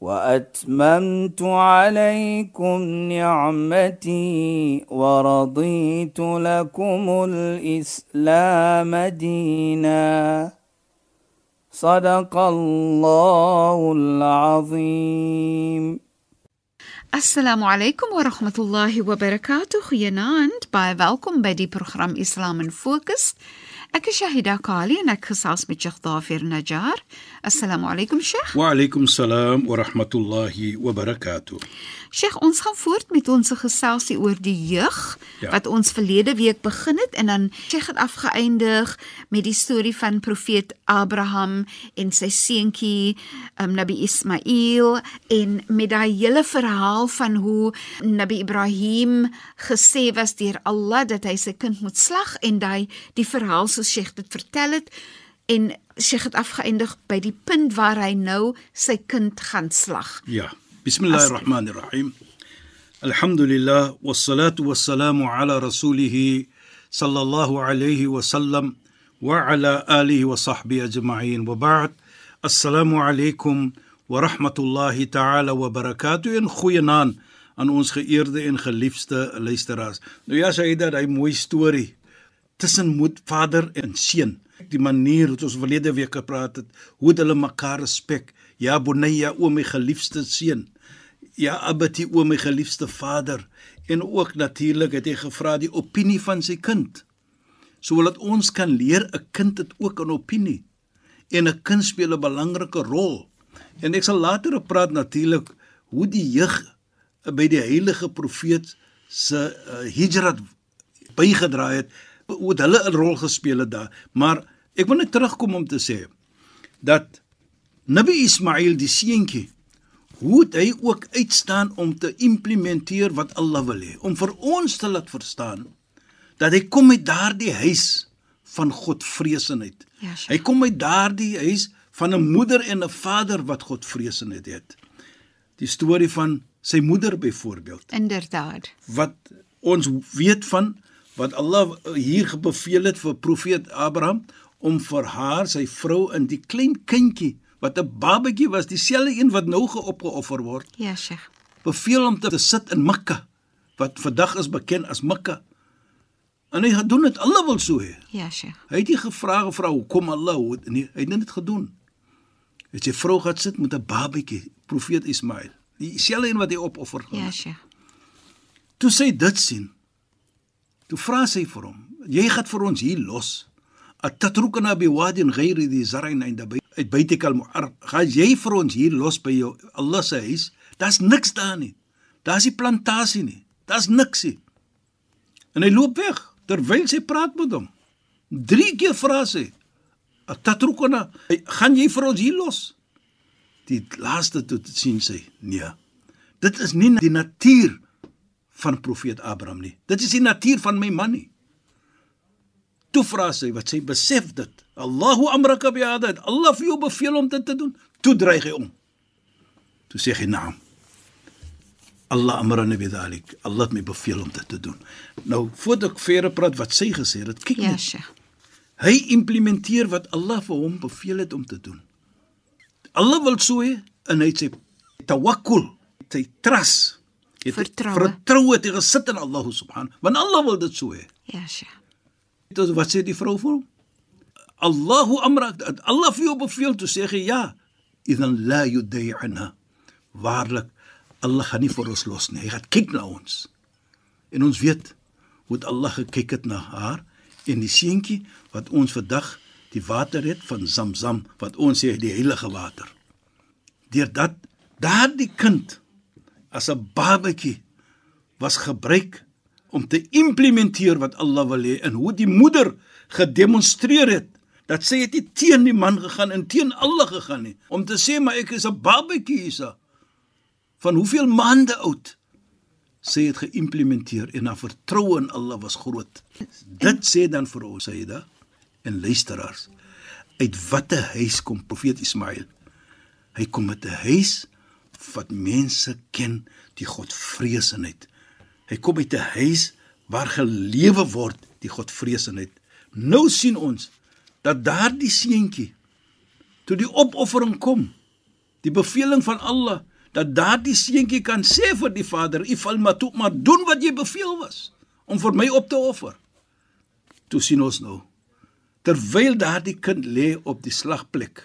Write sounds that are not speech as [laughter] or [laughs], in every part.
واتممت عليكم نعمتي ورضيت لكم الاسلام دينا صدق الله العظيم Assalamu alaykum wa rahmatullahi wa barakatuh. Goeienaand. Baie welkom by die program Islam in Fokus. Ek is Shahida Kali en ek gesels met Sheikh Dafir Najjar. Assalamu alaykum Sheikh. Wa alaykum salaam wa rahmatullahi wa barakatuh. Sheikh, ons gaan voort met ons geselsie oor die jeug Ja. wat ons verlede week begin het en dan Sheikh het afgeëindig met die storie van profeet Abraham en sy seentjie um, Nabi Ismail en met daai hele verhaal van hoe Nabi Ibrahim gesê was deur Allah dat hy sy kind moet slag en daai die verhaal soos Sheikh dit vertel het en Sheikh het afgeëindig by die punt waar hy nou sy kind gaan slag. Ja. Bismillahirrahmanirrahim. Alhamdulillah wassalatu wassalamu ala rasulih sallallahu alayhi wa sallam wa ala alihi wa sahbihi ajma'in wa ba'd. Assalamu alaykum wa rahmatullahi ta'ala wa barakatuh en goeienaand aan ons geëerde en geliefde luisteraars. Nou ja, sê dit 'n mooi storie tussen moed vader en seun. Die manier hoe ons verlede week gepraat het, hoe hulle mekaar respek. Ja bunayya o my geliefde seun. Ja abati o my geliefde vader en ook natuurlik het hy gevra die opinie van sy kind. Sodat ons kan leer 'n kind het ook 'n opinie en 'n kind speel 'n belangrike rol. En ek sal later praat natuurlik hoe die jeug by die heilige profeet se uh, hijrat bygedra het hoe hulle 'n rol gespeel het daar. Maar ek wil net terugkom om te sê dat Nabi Ismail die seentjie hoe hy ook uitstaan om te implementeer wat Allah wil hê, om vir ons te laat verstaan dat hy kom uit daardie huis van Godvreesenheid. Ja, Sheikh. hy kom uit daardie huis van 'n moeder en 'n vader wat Godvreesenheid het. Die storie van sy moeder byvoorbeeld Inderdaad. wat ons weet van wat Allah hier beveel het vir profeet Abraham om vir haar sy vrou in die klein kindjie wat 'n babatjie was dieselfde een wat nou geopgeoffer word Ja, Sheikh. beveel om te, te sit in Mekka wat vandag is bekend as Mekka en hy het doen dit Allah wil so hê Ja, Sheikh. hy het nie gevra gevra hoekom Allah hoe nee hy het net dit gedoen het sy vrou gaan sit met 'n babatjie profeet Ismail dieselfde een wat hy opoffer Ja, Sheikh. Toe sy dit sien, toe vra sy vir hom: "Jy gaan vir ons hier los. Atatrukuna bi wadin ghairi di zar'in inda baytikal mu'arraf. Gaan jy vir ons hier los by jou Allah se huis? Daar's niks daar nie. Daar's nie plantasie nie. Daar's niks nie." En hy loop weg terwyl sy praat met hom. Drie keer vra sy: "Atatrukuna, gaan jy vir ons hier los?" Die laaste toe sien sy: "Nee. Dit is nie die natuur van profeet Abraham nie. Dit is die natuur van my man nie. Toe vra sy wat sy besef dit. Allahu amraka bi hada. Allah vir jou beveel om dit te doen. Toe dreig hy om. Toe sê hy naam. Allah amrana bi dhalik. Allah het my beveel om dit te doen. Nou voordat ek verder praat wat sy gesê het, kyk Ja, net. Sheikh. Hy implementeer wat Allah vir hom beveel het om te doen. Allah wil so hê en hy sy tawakkul, sy trust, het Vertroue. vertroue hy gesit in Allah subhanahu. Want Allah wil dit so hê. Ja, Sheikh. Dit wat sê die vrou vir hom? Allahu amra Allah vir jou beveel toe sê hy ja. Idan la yudai'na. Waarlik Allah gaan nie vir ons los nie. Hy gaan kyk na ons. En ons weet hoe Allah gekyk het na haar en die seentjie wat ons vandag die water het van Zamzam wat ons sê die heilige water. Deurdat daardie kind as 'n babatjie was gebruik om te implementeer wat Allah wil hê en hoe die moeder gedemonstreer het dat sy het nie teen die man gegaan en teen Allah gegaan nie om te sê maar ek is 'n babatjie hiersa van hoeveel maande oud Sy het geïmplementeer en haar vertroue in Allah was groot. Dit sê dan vir ons Sayyida en luisteraars. Uit watter huis kom profeet Ismail? Hy kom met 'n huis wat mense ken die Godvreesenheid. Hy kom uit 'n huis waar gelewe word die Godvreesenheid. Nou sien ons dat daardie seentjie toe die opoffering kom, die beveling van Allah dat daardie seentjie kan sê vir die vader, "Ifal ma tu maar doen wat jy beveel was om vir my op te offer." Toe sien ons nou terwyl daardie kind lê op die slagplek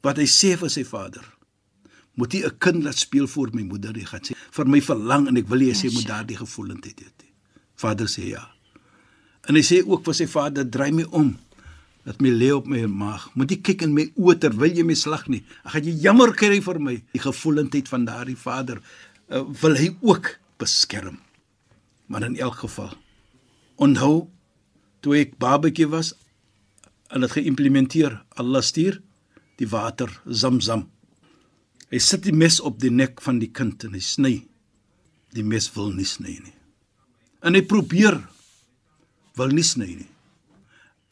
wat hy sê vir sy vader, moet jy 'n kind laat speel voor my moeder, hy gaan sê vir my verlang en ek wil jy sê moet daardie gevoelendheid hê. Vader sê ja. En hy sê ook vir sy vader, "Draai my om." dat my lê op my maag. Moet jy kyk in my oë terwyl jy my slag nie. Ek gaan jy jammer kry vir my. Die gevoelendheid van daardie vader uh, wil hy ook beskerm. Maar in elk geval onthou toe ek babatjie was en dit geïmplementeer. Allah stuur die water Zamzam. Hy sit die mes op die nek van die kind en hy sny. Die mes wil nie sny nie. En hy probeer wil nie sny nie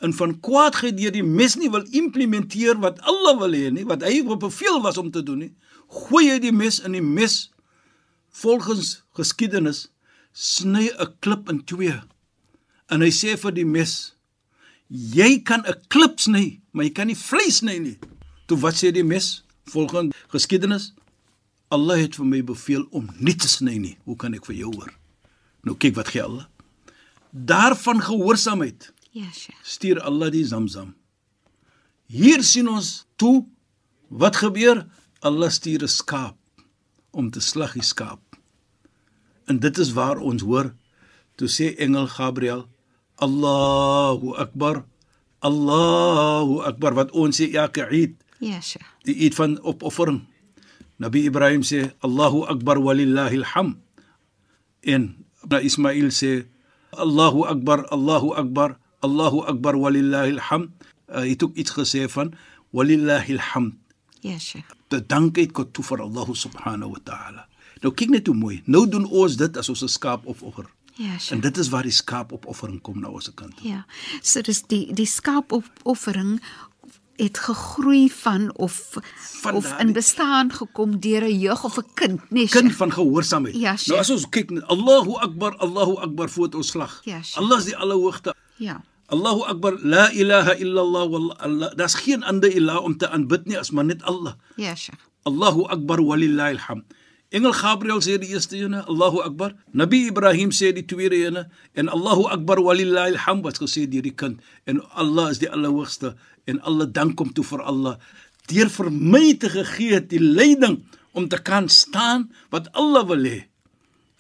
in van kwaadheid deur die mes nie wil implementeer wat Allah wil hê nie, wat hy beveel was om te doen nie, gooi hy die mes in die mes volgens geskiedenis sny 'n klip in twee. En hy sê vir die mes: "Jy kan 'n klip sny, maar jy kan nie vleis sny nie." Toe wat sê die mes volgens geskiedenis? Allah het vir my beveel om nie te sny nie. Hoe kan ek vir jou hoor? Nou kyk wat gee Allah. Daarvan gehoorsaamheid. Ja, Sheikh. Stuur Allah die Zamzam. Hier sien ons toe wat gebeur? Allah stuur 'n skaap om te slag die skaap. En dit is waar ons hoor toe sê engel Gabriël Allahu Akbar Allahu Akbar wat ons sê elke Eid. Ja, Sheikh. Die Eid van opoffering. Nabi Ibrahim sê Allahu Akbar walillahil ham. En Ismail sê Allahu Akbar Allahu Akbar Allahu Akbar walillahil hamd. Uh, hy het ook iets gesê van walillahil hamd. Ja, Sheikh. Die dankheid kom toe vir Allah subhanahu wa ta'ala. Nou kyk net hoe mooi. Nou doen ons dit as ons 'n skaap opoffer. Ja, En Sheikh. dit is waar die skaap opoffering kom na ons kant. Ja. So dis die die skaapoffering het gegroei van of Van of in bestaan gekom deur 'n jeug of 'n kind, nee. Kind van gehoorsaamheid. Ja, nou Sheikh. as ons kyk Allahu Akbar, Allahu Akbar voor ons slag. Ja, Sheikh. Allah is die allerhoogste. Ja. Allahu Akbar, la ilaha illallah wallah. Daar's geen ander ilah om te aanbid nie as maar net Allah. Ja, Sheikh. Allahu Akbar walillahi alhamd. Engel Gabriël sê die eerste ene, Allahu Akbar. Nabi Ibrahim sê die tweede ene en Allahu Akbar walillahi alhamd wat gesê deur die kind en Allah is die allerhoogste en alle dank kom toe vir Allah deur vir my te gegee die leiding om te kan staan wat Allah wil hê.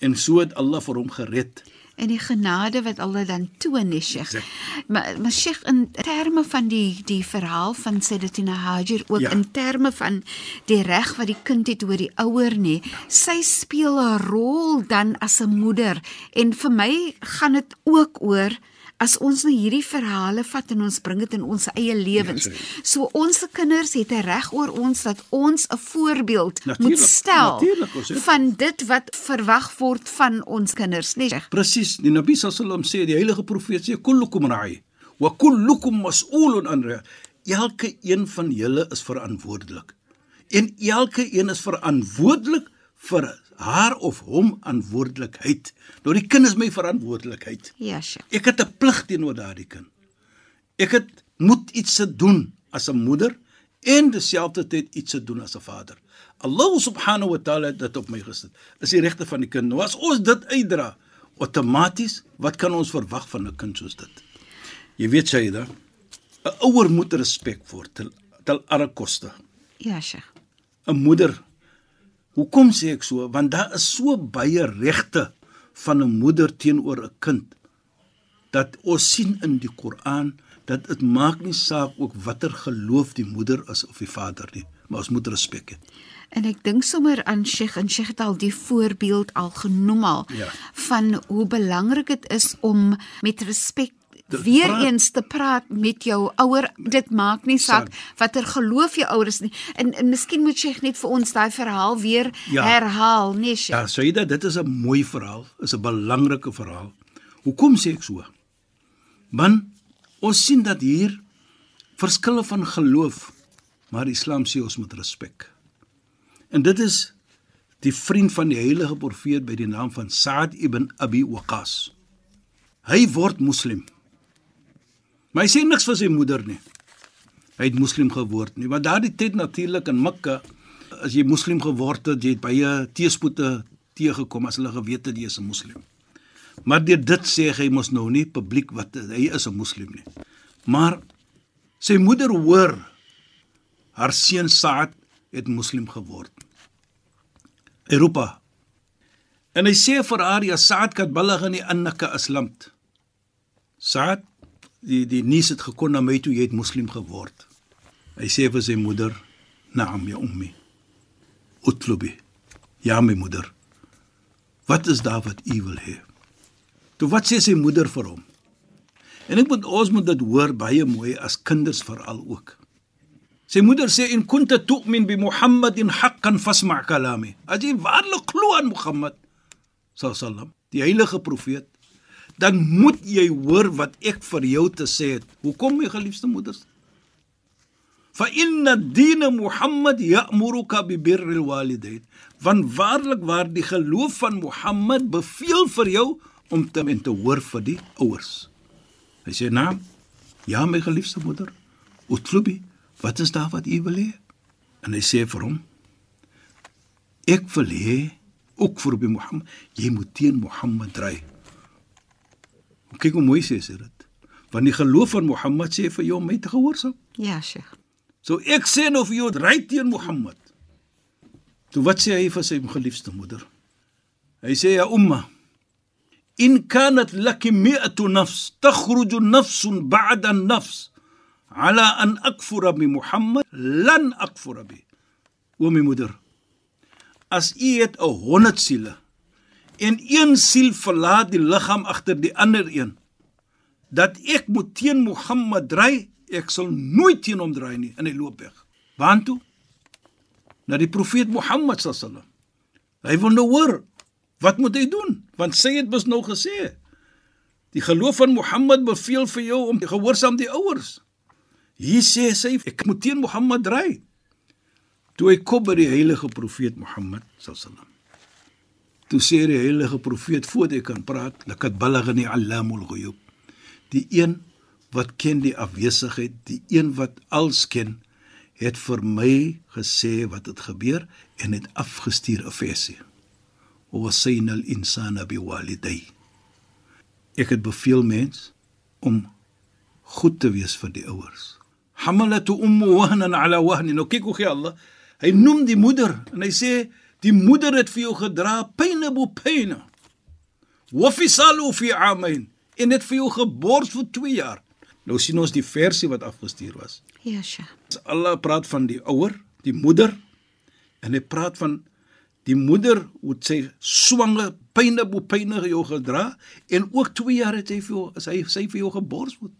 En so het Allah vir hom gered. En die genade wat Allah dan toon, nee, Sheikh. Exact. Maar maar Sheikh in terme van die die verhaal van Sayyidatina Hajar ook Ja. in terme van die reg wat die kind het oor die ouer nê. Sy speel 'n rol dan as 'n moeder en vir my gaan dit ook oor as ons nou hierdie verhale vat en ons bring dit in ons eie lewens. Ja, so ons kinders het 'n reg oor ons dat ons 'n voorbeeld moet Natuurlijk, stel natuurlijk, ons het- van dit wat verwag word van ons kinders, nee. Sheikh. Presies, die Nabi sallam sê die heilige profeet sê kullukum ra'i wa kullukum mas'ulun an ra'i. Elke een van julle is verantwoordelik. En elke een is verantwoordelik vir haar of hom verantwoordelikheid. Nou die kind is my verantwoordelikheid. Ja, Sheikh. Ek het 'n plig teenoor daardie kind. Ek het moet iets te doen as 'n moeder en terselfdertyd iets te doen as 'n vader. Allah subhanahu wa ta'ala het dit op my gesit. Is die regte van die kind. Nou as ons dit uitdra, outomaties, wat kan ons verwag van 'n kind soos dit? Jy weet Shaida, 'n ouer moet respek voor tel tel alle koste. Ja, Sheikh. 'n moeder. Hoekom sê ek so? Want daar is so baie regte van 'n moeder teenoor 'n kind dat ons sien in die Koran dat dit maak nie saak ook watter geloof die moeder is of die vader nie, maar ons moet respek hê. En ek dink sommer aan Sheikh en Sheikh het al die voorbeeld al genoem al Ja. van hoe belangrik dit is om met respek weer praat- eens te praat met jou ouer. Dit maak nie saak watter geloof jou ouers nie. En, en miskien moet Sheikh net vir ons daai verhaal weer Ja. herhaal, nee Sheikh. Ja, Saida, dit is 'n mooi verhaal, is 'n belangrike verhaal. Hoekom sê ek so? Want ons sien dat hier verskille van geloof, maar Islam sê ons moet respek. En dit is die vriend van die heilige profeet by die naam van Saad ibn Abi Waqqas. Hy word moslim. Maar hy sê niks vir sy moeder nie. Hy het moslim geword nie, want daardie tyd natuurlik in Mekka as jy moslim geword het, jy het baie teëspoete teëgekom as hulle geweet het jy is 'n moslim. Maar deur dit sê hy mos nou nie publiek wat hy is 'n moslim nie. Maar sy moeder hoor haar seun Saad het moslim geword. Europa. En hy sê vir haar ja Saad kat balagani annaka aslamt. Saad die die nuus het gekom na my toe jy het moslim geword. Hy sê vir sy moeder, "Naam ya ummi." Utlubi. Ja my moeder. Wat is daar wat u wil hê? Toe wat sê sy moeder vir hom? En ek moet ons moet dit hoor baie mooi as kinders veral ook. Sy moeder sê in kunta tu'min bi Muhammadin haqqan fasma' kalami. Jy waarlik glo aan Mohammed sallam, die heilige profeet, dan moet jy hoor wat ek vir jou te sê het. Hoekom my geliefde moeders? Fa inna din Muhammad ya'muruka bi birril walidain. Want waarlik waar die geloof van Mohammed beveel vir jou om te en te hoor vir die ouers. Hy sê naam Ja my geliefde moeder, Utlubi, wat is daar wat u wil hê? En hy sê vir hom Ek wil hê ook vir by Mohammed, jy moet teen Mohammed dry. Kyk hoe mooi sê sy dit. Want die geloof van Mohammed sê vir jou om my te gehoorsaam. Ja, Sheikh. So ek sê nou vir jou ry teen Mohammed. Toe wat sê hy vir sy geliefde moeder? Hy sê ja umma in kanat laki mi'atu nafs takhruju nafsun ba'da an-nafs ala an akfura bi Muhammad lan akfura bi. O my moeder, as u het 'n 100 siele en een siel verlaat die liggaam agter die ander een, dat ek moet teen Mohammed dry, ek sal nooit teen hom dry nie en hy loop weg. Waar toe? Na die profeet Mohammed sallam. Hy wil nou hoor wat moet hy doen? Want sy het mos nou gesê die geloof van Mohammed beveel vir jou om gehoorsaam die ouers. Hier sê sy ek moet teen Mohammed dry. Toe hy kom by die heilige profeet Mohammed sallam. Toe sê die heilige profeet voor hy kan praat, lakat balaghani allamul ghuyub. Die een wat ken die afwesigheid, die een wat als ken, het vir my gesê wat het gebeur en het afgestuur 'n versie. Wa wasayna al-insana biwalidayhi. Ek het beveel mens om goed te wees vir die ouers. Hamalatu ummu wahnan ala wahnin. Nou kyk hoe gee Allah. Hy noem die moeder en hy sê die moeder het vir jou gedra pyne bo pyne. Wa fisalu fi amain. En het vir jou gebors vir 2 jaar. Nou sien ons die versie wat afgestuur was. Ja, Sheikh. Allah praat van die ouer, die moeder en hy praat van die moeder wat sy swanger pyne bo pyne jou gedra en ook 2 jaar het hy vir jou as hy sy vir jou gebors word.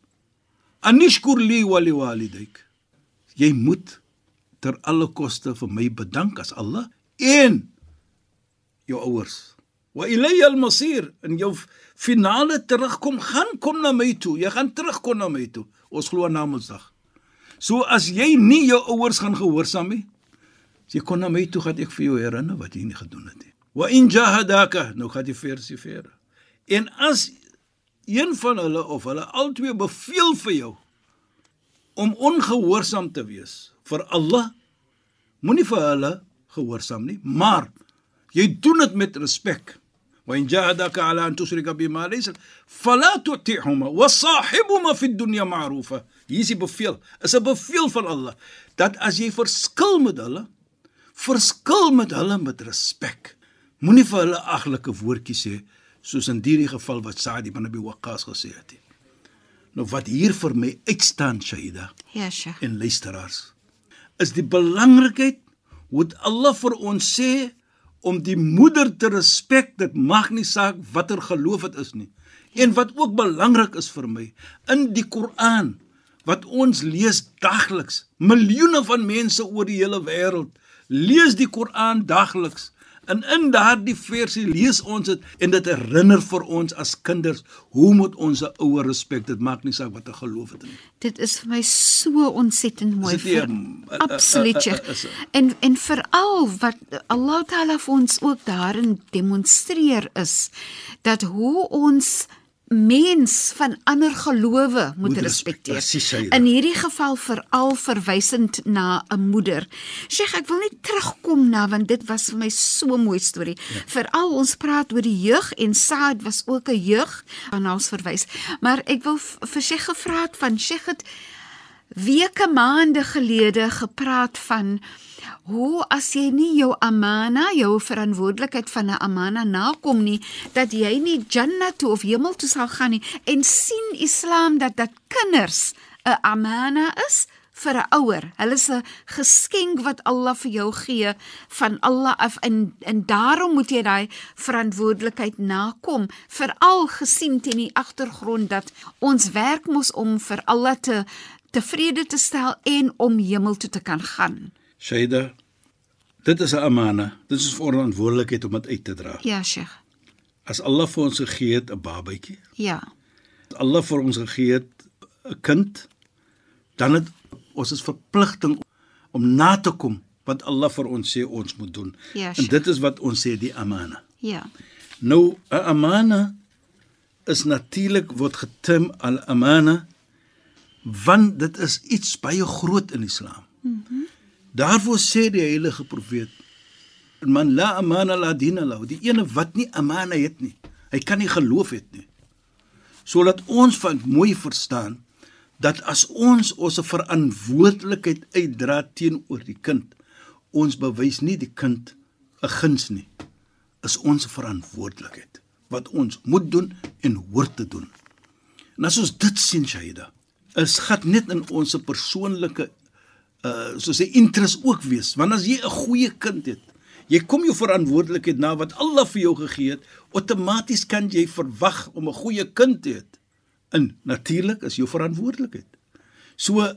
Anishkur li wa li walidaik. Jy moet ter alle koste vir my bedank as Allah en jou ouers. Wa ilayya al-masir en jou finale terugkom gaan kom na my toe. Jy gaan terugkom na my toe. Ons glo na Namedsdag. So as jy nie jou ouers gaan gehoorsaam nie, as jy kon na my toe gaan ek vir jou herinner wat jy nie gedoen het nie. Wa in jahadaka, nou gaan die versie verder. En as een van hulle of hulle albei beveel vir jou om ongehoorsaam te wees vir Allah, moenie vir hulle gehoorsaam nie, maar jy doen dit met respek. Jahadaka ala an tusrika bima laysa fala tu'tihuma wa sahibhuma fi dunya ma'rufa. Hier is die beveel. Is 'n beveel van Allah dat as jy verskil met hulle, verskil met hulle met respek. Moenie vir hulle aglike woordjies sê soos in hierdie geval wat Saad ibn Abi Waqqas gesê het. Nou wat hier vir my uitstaan, Shaida, Ja, Sheikh. en luisteraars is die belangrikheid hoe Allah vir ons sê om die moeder te respek dit mag nie saak watter geloof dit is nie En wat ook belangrik is vir my, in die Koran wat ons lees dagliks, miljoene van mense oor die hele wêreld lees die Koran dagliks. En in daardie versie lees ons dit en dit herinner vir ons as kinders hoe moet ons 'n ouer respek. Dit maak nie saak wat 'n geloof het nie. Dit is vir my so ontsettend mooi. Vir- Absoluut. Sheikh. uh, is- En en veral wat Allah Taala vir ons ook daarin demonstreer is dat hoe ons mens van ander gelowe moet Moet res- respekteer. In hierdie geval veral verwysend na 'n moeder. Sheikh, ek wil net terugkom na want dit was vir my so 'n mooi storie. Ja. Veral ons praat oor die jeug en Saad was ook 'n jeug aan ons verwys. Maar ek wil vir Sheikh gevra het van Sheikh het weke maande gelede gepraat van hoe as jy nie jou amana, jou verantwoordelikheid van 'n amana nakom nie, dat jy nie Jannah toe of hemel toe sal gaan nie en sien Islam dat dat kinders 'n amana is vir 'n ouer. Hulle is 'n geskenk wat Allah vir jou gee van Allah af en en daarom moet jy daai verantwoordelikheid nakom, veral gesien teen die agtergrond dat ons werk mos om vir Allah te tevrede te stel en om hemel toe te kan gaan. Shaida, dit is 'n amana. Dit is 'n verantwoordelikheid om dit uit te dra. Ja, Sheikh. As Allah vir ons gegee het 'n babatjie, Ja. as Allah vir ons gegee het 'n kind, dan het ons is verpligting om na te kom wat Allah vir ons sê ons moet doen. Ja, en dit is wat ons sê die amana. Ja. Nou 'n amana is natuurlik word geterm al amana want dit is iets baie groot in Islam. Mm Daarvoor sê die heilige profeet man la amana la dina lahu die ene wat nie amana het nie hy kan nie geloof het nie sodat ons van mooi verstaan dat as ons ons verantwoordelikheid uitdra teenoor die kind ons bewys nie die kind 'n guns nie is ons verantwoordelikheid wat ons moet doen en hoort te doen. En as ons dit sien Shaida, is gat net in ons persoonlike uh soos 'n interest ook wees, want as jy 'n goeie kind het, jy kom jou verantwoordelikheid na wat Allah vir jou gegee het, outomaties kan jy verwag om 'n goeie kind te hê. En natuurlik is jou verantwoordelikheid. So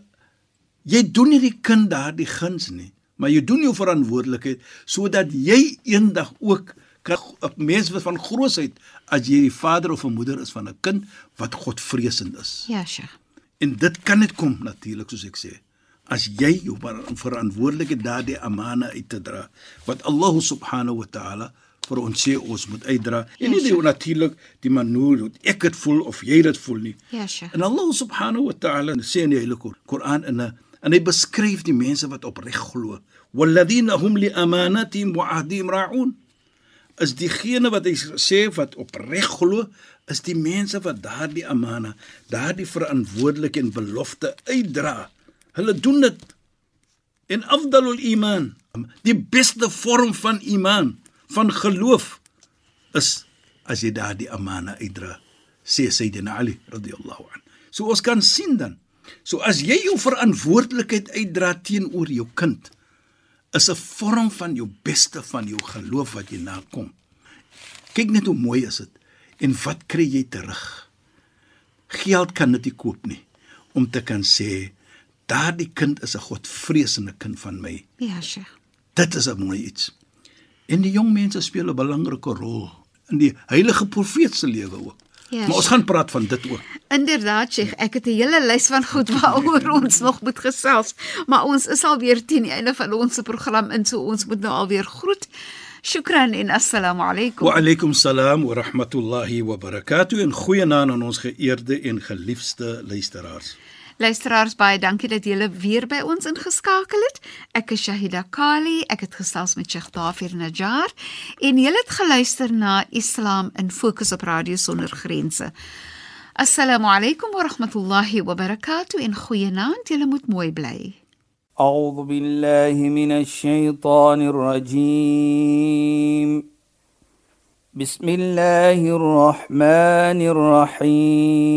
jy doen nie die kind daardie guns nie, maar jy doen jou verantwoordelikheid sodat jy eendag ook kan 'n mens van grootheid as jy die vader of 'n moeder is van 'n kind wat Godvreesend is. Ja, Sheikh. En dit kan net kom natuurlik soos ek sê as jy jou ver- verantwoordelikheid daardie amana uit te dra wat Allah subhanahu wa ta'ala vir ons sê ons moet uitdra Ja, en nie die sure. natuurlik die manier hoe ek dit voel of jy dit voel nie. Ja, Sheikh. En Allah subhanahu wa ta'ala sê in die Heilige Koran in 'n en hy beskryf die mense wat opreg glo. Walladhina hum li amanatihim wa ahdihim ra'un. Is diegene wat hy sê wat opreg glo, is die mense wat daardie amana, daardie verantwoordelikheid en belofte uitdra. Hulle doen dit. En afdalul iman, die beste vorm van iman, van geloof is as jy daardie amana uitdra, sê Sayyidina Ali radhiyallahu an. So ons kan sien dan. So as jy jou verantwoordelikheid uitdra teenoor jou kind, is 'n vorm van jou beste van jou geloof wat jy nakom. Kyk net hoe mooi is dit. En wat kry jy terug? Geld kan dit nie koop nie om te kan sê daardie kind is 'n godvreesende kind van my. Ja, Sheikh. Dit is 'n mooi iets. En die jong mense speel 'n belangrike rol in die heilige profeet se lewe ook. Ja, maar ons gaan praat van dit ook. Inderdaad, Sheikh, ek het 'n hele lys van goed waaroor [laughs] ons nog moet gesels, maar ons is al weer teen die einde van ons program in, so ons moet nou alweer groet. Shukran en assalamu alaykum. Wa alaykum salaam wa rahmatullahi wa barakatuh en goeienaand aan ons geëerde en geliefde luisteraars. Luisteraars, baie dankie dat julle weer by ons ingeskakel het. Ek is Shahida Kali, ek het gesels met Sheikh Dafir Najjar en julle het geluister na Islam in Fokus op Radio Sonder Grense. Assalamu alaykum wa rahmatullahi wa barakatuh en goeienaand, julle moet mooi bly. أعوذ بالله من الشيطان الرجيم بسم الله الرحمن الرحيم